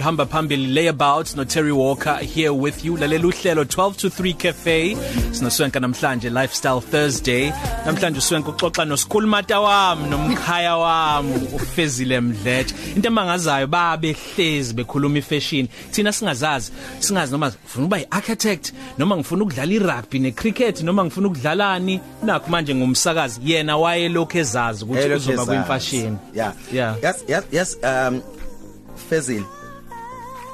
Hamba phambili layabout no Terry Walker here with you. Lalela uhlelo 12 to 3 cafe. Sinoswenka namhlanje lifestyle Thursday. Namhlanje uswenka uxoxa nosikhulumata wami nomkhaya wami ufezile mdletshe. Into emangazayo babe hlezi bekhuluma ifashion thina singazazi singazi noma ufuna ukuba iarchitect noma ngifuna ukudlala irugby necricket noma ngifuna ukudlalani. Nakho manje ngumsakazi yena waye lokho ezazi ukuthi uzoba kwimfashion yeah Yeah. yes yes yes um Fezile.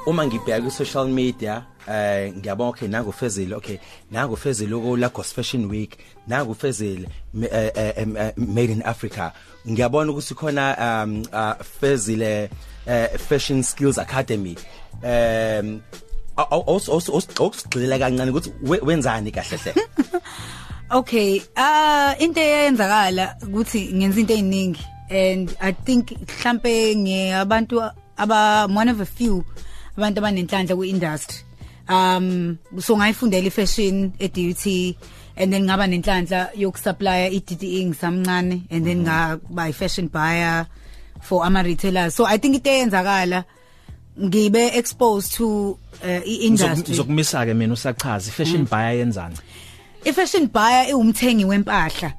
Uma ngibheka ku social media eh ngiyabona okay nangu Fezile okay nangu Fezile ko Lagos Fashion Week nangu Fezile me- eh, eh, em, eh, made in Africa. Ngiyabona ukuthi khona um uh, Fezile eh, Fashion Skills Academy um also also osigxila kancane ukuthi we- wenzani kahle hle? Okay, ah into eyenzakala ukuthi ngenza into eziningi and I think mhlambe ngiyabantu aba one of a few abantu abanenhlanhla ku-industry. Um so ngayifundela ifashion e-DUT and then ngaba nenhlanhla yokusupplya i-DDE ngisamncane and then ngaba i-fashion buyer for ama retailers. So I think into eyenzakala ngibe exposed to uh, i-industry. Ngizokumisa ke mina usachaza fashion buyer yenzani i-fashion buyer iwumthengi wempahla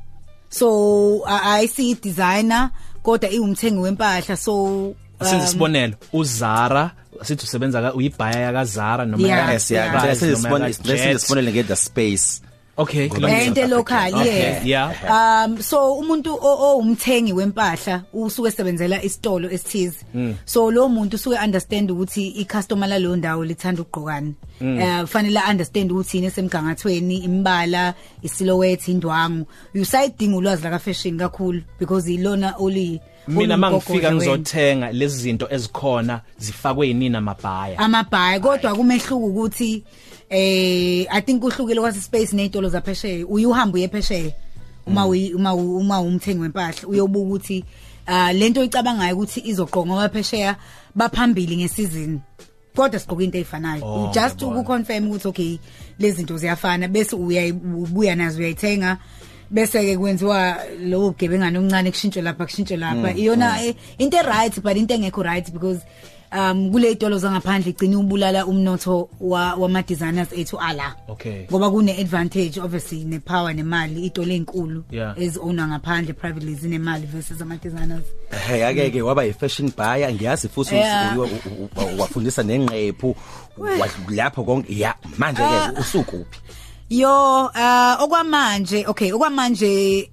so I I see designer kodwa iwumthengi wempahla so Senze um, isibonelo uZara sithi usebenza ka uyibuyer yaka Zara noma Yeah. yes yeah let's Jet. sisibone nge the space Okay into local Okay, yeah. Yeah. um so umuntu o- owumthengi wempahla usuke sebenzela isitolo esithize. So lo muntu usuke understand ukuthi i customer la lo ndawo lithanda ukugqokana. Eh kufanele understand ukuthi yini esemgangathweni imbala isilhouette indwangu. Usayidinga ulwazi la ka fashion kakhulu because ilona oli mina mangifika ngizothenga lezi zinto ezikhona zifakwe yini amabhaya amabhayi kodwa kumehluka ukuthi eh i think uhlukile kwase space nezitolo zaphesheya. Uyuhamba uyephesheya uma uyi- uma u- uma umthengi wempahla uyobuka ukuthi ah lento oyicabangayo ukuthi izoqonga abaphesheya baphambili ngesizini kodwa sigqoka into ezifanayo Oh, just ngiyabona. ukuconfirm ukuthi okay lezi zinto ziyafana bese uyayibuya nazo uyayithenga. Bese ke kwenziwa lo gebengane okuncane kushintshwe lapha kushintshwe lapha. Iyona eh, into right but into engekho right because um kule itolo zangaphandle igcina ubulala umnotho wa wama designers ethu ala. Okay. ngoba kune advantage obviously ne power nemali. Itolo ezinkulu Yeah. ezona ngaphandle privately zinemali versus ama designers hey ake ke waba i fashion buyer. Ngiyazi futhi Yeah. u- u- u- u- wafundisa nenqephu wa- lapho konke ya manje ke usukuphi yo uh okwamanje okay okwamanje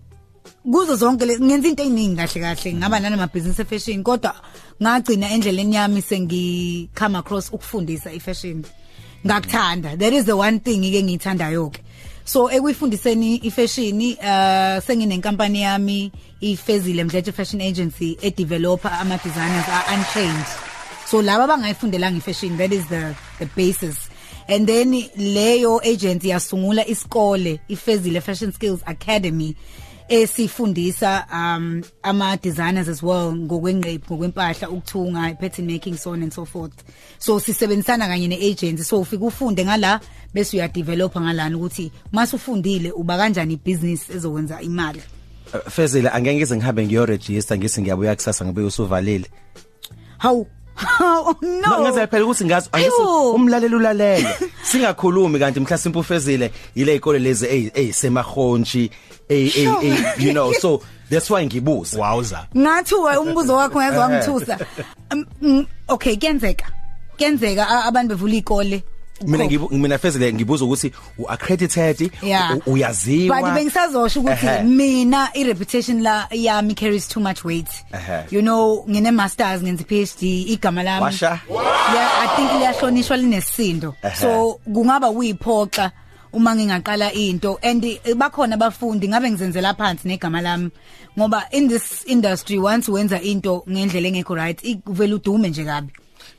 kuzo zonke le- ngenza into eziningi kahle kahle ngaba nana business e fashion kodwa ngagcina endleleni yami sengi come across ukufundisa i fashion ngakuthanda. That is the one thing ke ngiyithandayo ke so ekuyifundiseni i fashion uh senginenkampani yami ifezile mdletshe fashion agency e developer ama designers are untrained so laba bangayifundelanga ifashion that is the the basis. And then leyo agency yasungula isikole ifezile fashion skills academy esifundisa um ama designers as well ngokwenqephu ngokwempahla ukuthunga pattern making so on and so forth. So sisebenzisana kanye neagency so ufika ufunde ngala bese uya develop ngalana ukuthi mase ufundile uba kanjani ibusiness ezokwenza imali. Uh, Fezile angeke ngize ngihambe ngiyo register ngithi ngiyabuya kusasa ngibe usuvalile how oh, no. Ngaze phela ukuthi ngazi angisi Ew. umlaleli ulalele. Singakhulumi kanti mhlasimpe ufezile ile ikole lezi ey eyisemahontshi ey ey ey, you know so that's why ngibuza. Wowza. Ngathi we umbuzo wakho ngeze wangithusa Um, mm, okay kuyenzeka. Kuyenzeka a- abantu bevula ikole. Mina ngibu mina Fezile ngibuza ukuthi uaccredited uyaziwa? But bengisazosho ukuthi mina i reputation la yami carries too much weight. You know ngine masters ngenza PhD igama lami. Yeah i think liyahlonishwa linesisindo Ehhe. so kungaba kuyiphoxa uma ngingaqala into. And bakhona abafundi ngabe ngizenzela phansi negama lami. Ngoba in this industry once wenza into ngendlela engekho right ivela udume nje kabi.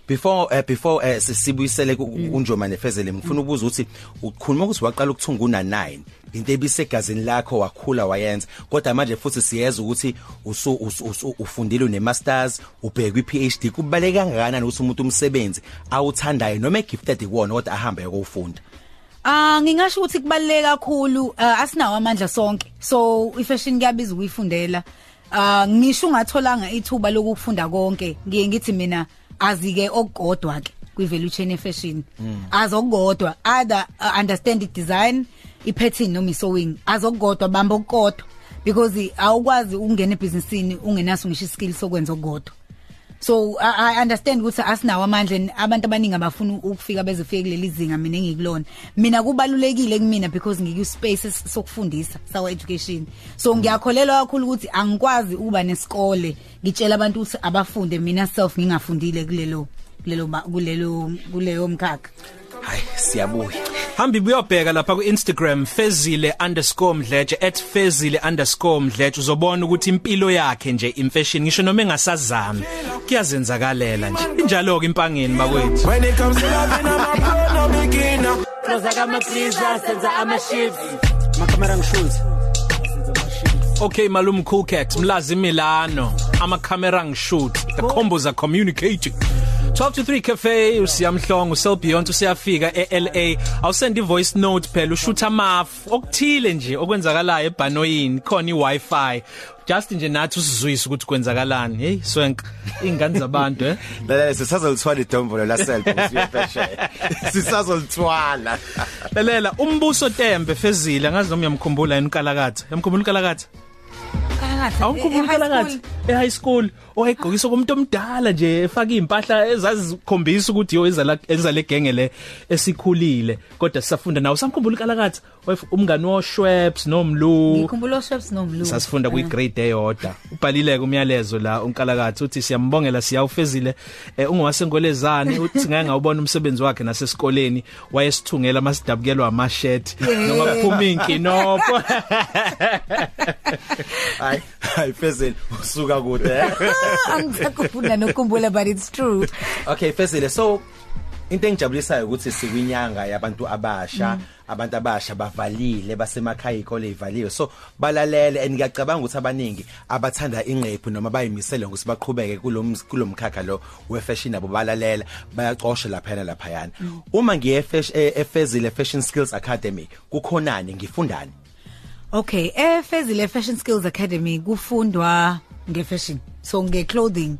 Before uh, before uh, sibuyisele ku- kunjoma nefezele ngifuna ukubuza ukuthi ukhuluma ukuthi waqala ukuthunga una 9 into ebisegazini lakho wakhula wayenza. Kodwa manje futhi siyeza ukuthi usu ufundile une masters ubheka iPhD kubaleka kangakanani ukuthi umuntu umsebenzi awuthandayo noma egifted kuwona kodwa ahambe ukufunda Ah ngingasho ukuthi kubaleka kakhulu ah, asinawo amandla sonke. So ifashion kuyabiza ukuyifundela. Ah ngisho ungatholanga ithuba lokufunda konke. Ngiye ngithi mina azike okukodwa ke kwi value chain e fashion azokukodwa either uh, understand the design i pattern noma i sewing azokukodwa bamba okukodwa because awukwazi ukungena ebusinessini ungenaso ngisho iskill sokwenza okukodwa so I, I understand ukuthi asinawo amandla and abantu abaningi abafuna ukufika bezofika kuleli zinga mina engikulona. Mina kubalulekile kumina because ngiku space sokufundisa sawa education. So ngiyakholelwa kakhulu ukuthi angikwazi ukuba nesikole ngitshela abantu ukuthi abafunde mina self ngingafundile kulelo kulelo kulelo kuleyo mkhakha. Hayi siyabuya. Hambi buyobheka lapha ku Instagram fezile_mdletshe @fezile_mdletshe uzobona ukuthi impilo yakhe nje imfashion ngisho noma engasazami kuyazenzakalela nje injalo ke impangeni bakwethu When it comes to loving, I'm a pro, no beginner. Cause I got my pleasers, senza ama shifts. Makamera ngishuthi. Okay malum cool cat mlazi Milano ama camera ngishoot the combos are communicating 12 to 3 cafe usiyamhlongo usel beyond usiyafika eLA awusend ivoice note phela ushutha maf okuthile nje okwenzakalayo ebhanoyini khona iWi-Fi. Just nje nathi usizwisa ukuthi kwenzakalani. Hey swenk ingane zabantu eh? Lalela sisazolithwala idombolo la self usiyefeshe sisazolithwala. Lalela umbuso Tembe fezile ngazi noma uyamkhumbula yini ukalakatha. Yamkhumbula ukalakatha? Awukhumbula ukalakatha ehigh school. owayegqokisa komuntu omdala nje efaka impahla ezazikhombisa ukuthi yo ezala ezale genge le esikhulile. Kodwa sisafunda nawo. Samkhumbula ukalakatha umngani woShweps nomlu. Ngikhumbula Shreps nomlu. Sasifunda kwi grade eyodwa. Ubhalile ke umyalezo la unkalakatha uthi siyambongela siyawufezile. Eh, ungowasengolezane uthi ngeke ngawubona umsebenzi wakhe nasesikoleni. Wayesithungela masidabukelwa amashirt. Noma kuphuma inkinopho. Hayi. Hayi fezile usuka kude eh? angisakufunda nokukhumbula but it's true. Okay fezile so into engijabulisayo ukuthi sikwinyanga yabantu abasha abantu abasha bavalile basemakhaya ikole ivaliwe so balalele and ngiyacabanga ukuthi abaningi abathanda ingqephu noma bayimisele ngokuthi baqhubeke kulom kulomkhakha lo we fashion abo balalela bayacosha lapha na lapha yana uma ngiye efezile fashion skills academy kukhonani? Ngifundani? Okay, eFezile Fashion Skills Academy kufundwa ngefashion. So ngeclothing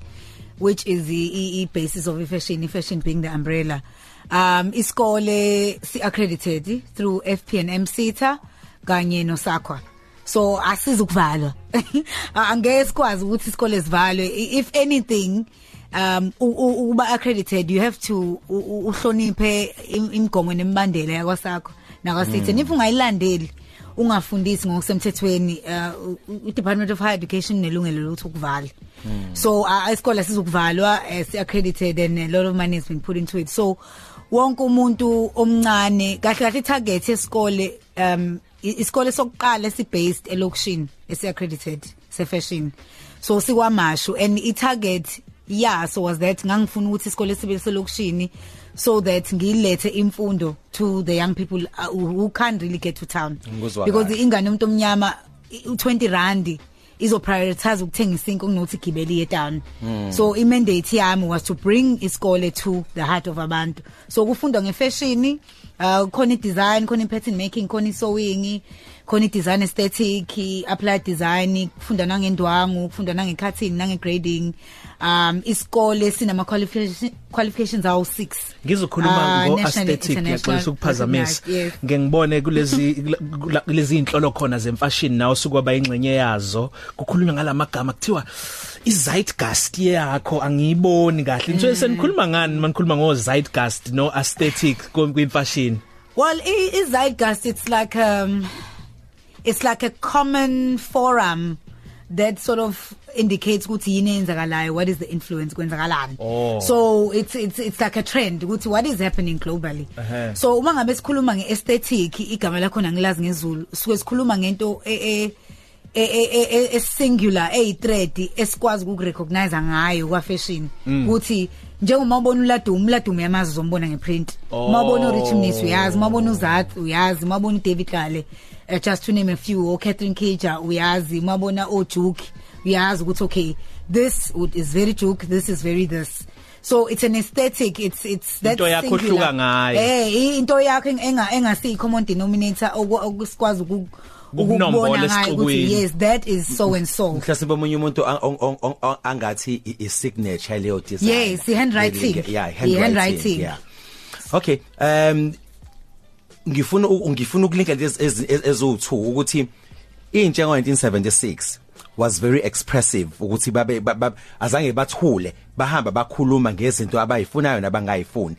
which is the e, e basis of fashion, fashion being the umbrella. Um isikole si accredited through FPNM SETA kanye noSAQA. So asizukuvalwa. Angeke sikwazi ukuthi isikole sivalwe if anything um uba accredited you have to uhloniphe imigomo nemibandela yakwasakho nakwasithe if ungayilandeli ungafundisi ngokusemthethweni uh, iDepartment of Higher Education nelungelo lokuthi ukuvala so uh, isikole sizokuvalwa uh, si accredited and a lot of money has been put into it. So wonke umuntu omncane kahle kahle target yesikole um isikole sokuqala esi based elokishini esi accredited se fashion so sikwamashu and i target yeah so was that ngangifuna ukuthi isikole sibe selokishini so that ngilethe imfundo to the young people uh, who can't really get to town. Because ingane umuntu omnyama u20 rand izo prioritize ukuthenga isinko kunokuthi gibeli ye town. So i mandate yami was to bring isikole to the heart of abantu. So kufundwa ngefashion uh khona i-design khona i-pattern making khona i-sewing khona i-design aesthetic i-applied design kufunda nangendwangu kufunda nange-cutting nange-grading. Um isikole sinama qualification qualifications awu 6 ngizokhuluma Ah, ngo national, aesthetic international, ngiyaxolisa ukuphazamisa. recognized, yes. ngeke ngibone kulezi kula- kulezi inhlolo khona zemfashion nawo sukwaba ingxenye yazo. Kukhulunywa ngalamagama kuthiwa izeitgeist yakho angiyiboni kahle. Nje senikhuluma ngani? Manikhuluma ngo zeitgeist no aesthetic kwimfashion Well, i- i zeitgeist it's like um it's like a common forum that sort of indicates ukuthi yini enzakalayo what is the influence kwenzakalani. Oh. so it's it's it's like a trend ukuthi what is happening globally. Ehhe. so uma ngabe sikhuluma ngeaesthetic igama lakho ngilazi ngezulu suke sikhuluma ngento e e e- e- e- e singular ey thread esikwazi ukurecognize ngayo kwa fashion ukuthi njengoba ubona uladumo uladumo yamazi uzombona ngeprint. Oh. uma ubona uRich Mnisi uyazi. Uma ubona uZat uyazi. Uma ubona uDavid Kale uh, just to name a few. Or Catherine Keja uyazi. Uma ubona oJuke uyazi ukuthi okay this would- is very juke this is very this. So it's an aesthetic it's it's that Into yakho singular. ohluka ngayo. eh i- into yakho enga engasi common denominator oku- okusikwazi uku Ukukunombola ngayo ukuthi yes that is so and so mhlasimbe omunye umuntu ang- ang- ang- ang- ang- angathi i- signature leyo design Yes, i-handwriting. yeah handwriting handwriting. yeah okay um ngifuna ngifuna ukulinka lezi ezi- ezi- eziwu2 ukuthi intsha ngo1976 was very expressive ukuthi babe ba- ba- azange bathule bahamba bakhuluma ngezinto abayifunayo nabangayifuni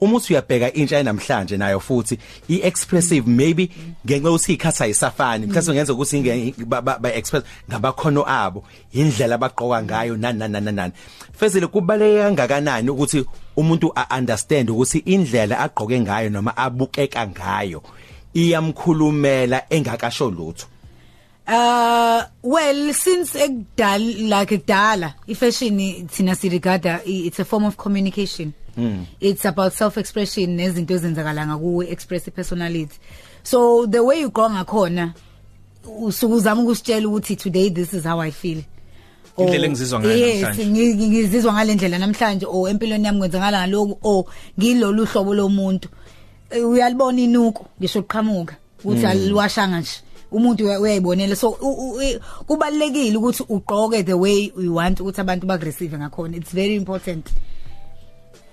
uma uthi uyabheka intsha namhlanje nayo futhi iexpressive maybe ngenxa ukuthi ikhatha ayisafani. Mhlawumbe ngenza ukuthi inge ba- ba ba- express ngabakhono abo indlela abaqoka ngayo nani nani nani nani fezile kubaleke kangakanani ukuthi umuntu a understand ukuthi indlela agqoke ngayo noma abukeka ngayo iyamkhulumela engakasho lutho? Uh well since ekudala like ekudala ifashion thina sirigada it's a form of communication. Mm. It's about self expression nezinto ezenzakala ngakuwe express personality. So the way you go ngakhona usuku uzama ukusitshela ukuthi today this is how I feel. Indlela engizizwa ngayo yes, namhlanje. ngi- ngizizwa ngalendlela namhlanje o empilweni yami kwenzakala ngaloko o ngilolu hlobo lomuntu Eh, uyalibona inuku ngisho uqhamuka ukuthi aliwashanga nje umuntu uya- uyayibonela so kubalekile ukuthi ugqoke the way you want ukuthi abantu bagreceive ngakhona it's very important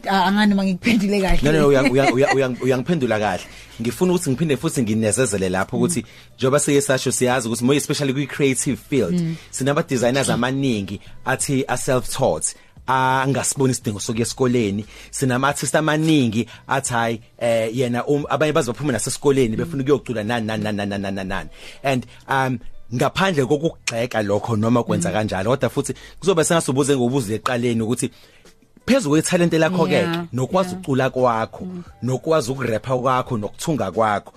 angani mangikuphendule no kahle. No uyang- uyang- uyang- uyang- uyangiphendula kahle. Ngifuna ukuthi ngiphinde futhi nginezezele lapho ukuthi njoba sike sasho siyazi ukuthi more especially kwi creative field sinaba designers amaningi athi a self taught angasiboni isidingo sokuya esikoleni. Sinama artists amaningi athi hayi eh yena um- abanye bazophuma nasesikoleni befuna ukuyocula nani nani nani nani nani nani. And um ngaphandle kokugxeka lokho noma kwenza kanjalo kodwa futhi kuzobe sengasubuze ngobuze eqaleni ukuthi phezulu kwethalente lakho ke Yeah, nokwazi ucula kwakho nokwazi ukurapper kwakho nokuthunga kwakho.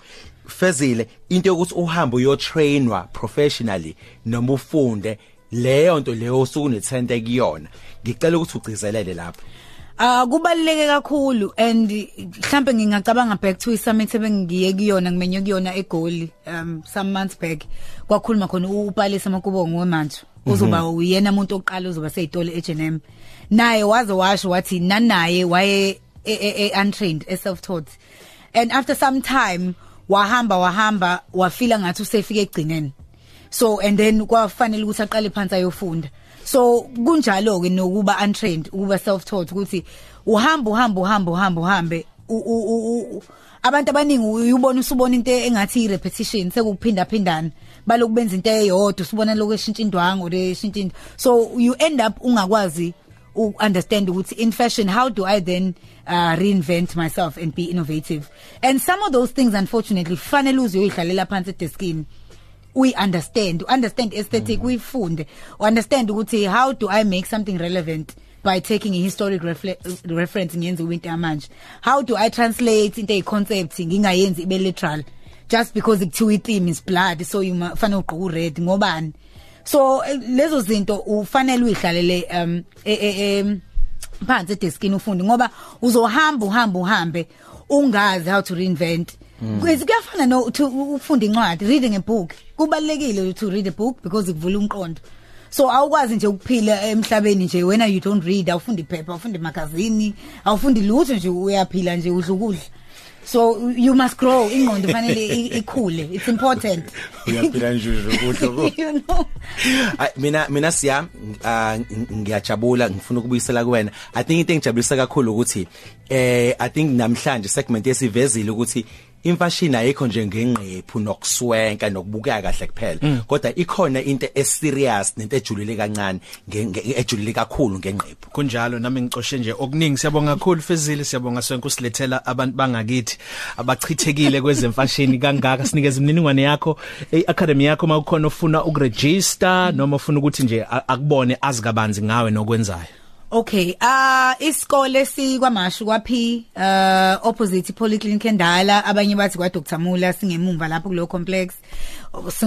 Fezile into yokuthi uhambe uyotrainwa professionally noma ufunde leyo nto leyo osuku nethalente kuyona. Ngicela ukuthi ugcizelele lapho. Ah kubaluleke kakhulu and mhlambe ngingacabanga back to summit ebengiye kuyona ngimenye kuyona eGoli um some months back. Kwakhuluma khona uPalisa Makubongo wemanje uzoba uyena umuntu oqala uzoba seyitole eJNM naye waze washo wathi nanaye waye e- e- e- untrained e self taught and after some time wahamba wahamba wafila ngathi usefike egcineni so and then kwafanele ukuthi aqale phansi ayofunda. So kunjalo ke nokuba untrained ukuba self taught ukuthi uhamba uhamba uhamba uhamba uhambe. Abantu abaningi uyubona usubona into engathi repetition sekuphinda phindana baloku benza into eyodwa usubona lokho eshintsha indwangu leshintsha into. So you end up ungakwazi understand ukuthi in fashion how do i then uh, reinvent myself and be innovative? And some of those things unfortunately fanele uze uyihlalela phansi edeskini. We understand understand aesthetic we funde understand ukuthi how do i make something relevant by taking a historic reference ngiyenze into yamanje how do i translate into eyiconcept ngingayenzi ibe literal? Just because kuthiwa itheme is blood so you fanele ugqoke red ngobani? So lezo zinto ufanele uyihlalele um e- e- em, phansi edeskini ufunde ngoba uzohamba uhamba uhambe ungazi how to reinvent. Kwezi kuyafana no to ufunda incwadi reading a book. Kubalekile to read a book because ikuvula umqondo. So awukwazi nje ukuphila emhlabeni nje wena you don't read awufundi iphepha awufundi magazini awufundi lutho nje uyaphila nje udla ukudla. So you must grow ingqondo fanele ikhule it's important. Uyaphila nje ukudla you know. Ay, mina mina siya ah, ng- ngiyajabula ngifuna ukubuyisela kuwena. I think into engijabulisa kakhulu ukuthi eh i think namhlanje segment yesivezile ukuthi imfashion ayikho nje ngengqephu nokuswenka nokubukeka kahle kuphela. Kodwa ikhona into eserious nento ejulile kancane nge- nge- ejulile kakhulu ngengqephu. Kunjalo nami ngicoshe nje okuningi siyabonga kakhulu Fezile siyabonga sonke usilethela abantu bangakithi abachithekile kwezemfashini. Kangaka sinikeza imininingwane yakho eacademy yakho mawukhona ufuna ukuregister noma ufuna ukuthi nje a- akubone azikabanzi ngawe nokwenzayo. Okay, ah isikole sikwamashu kwaPhi uh opposite polyclinic endala. Abanye bathi kwa Dr Mula singemumva lapho kulo complex.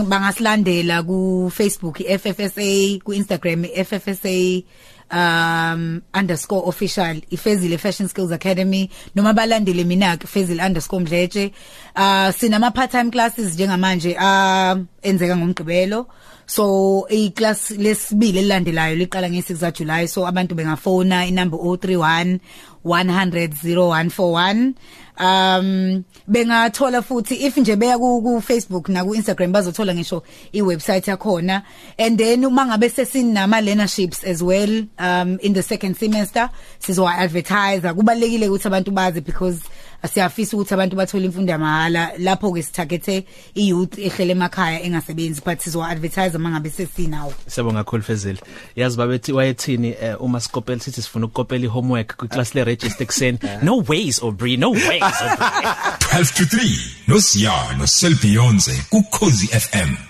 Bangasilandela ku Facebook FFSA ku Instagram FFSA um underscore official ifezile fashion skills academy noma balandele mina ke fezile underscore mdletshe. Uh sinama part time classes njengamanje uh enzeka ngomgqibelo. So iclass lesibili elilandelayo liqala nge6 July so abantu bengafona inumber 031 100 0141 um bengathola futhi if nje beya ku Facebook na ku Instagram bazothola ngisho iwebsite yakhona. And then uma ngabe sesinama learnerships as well um in the second semester sizwa advertise kubalekile ukuthi abantu bazi because asiyafisa ukuthi abantu bathole imfundo yamahala lapho ke sithagethe iyouth ehlele emakhaya engasebenzi but sizwa advertise mangabe sesinawo Siyabonga kakhulu Fezile. Yazi babethi wayethini uh, uma sikopela sithi sifuna ukukopela ihomework kwiclass le register kuseni. No ways Aubrey, no ways Aubrey. 12 to 3 noSiyano Selbionze ku Cozi FM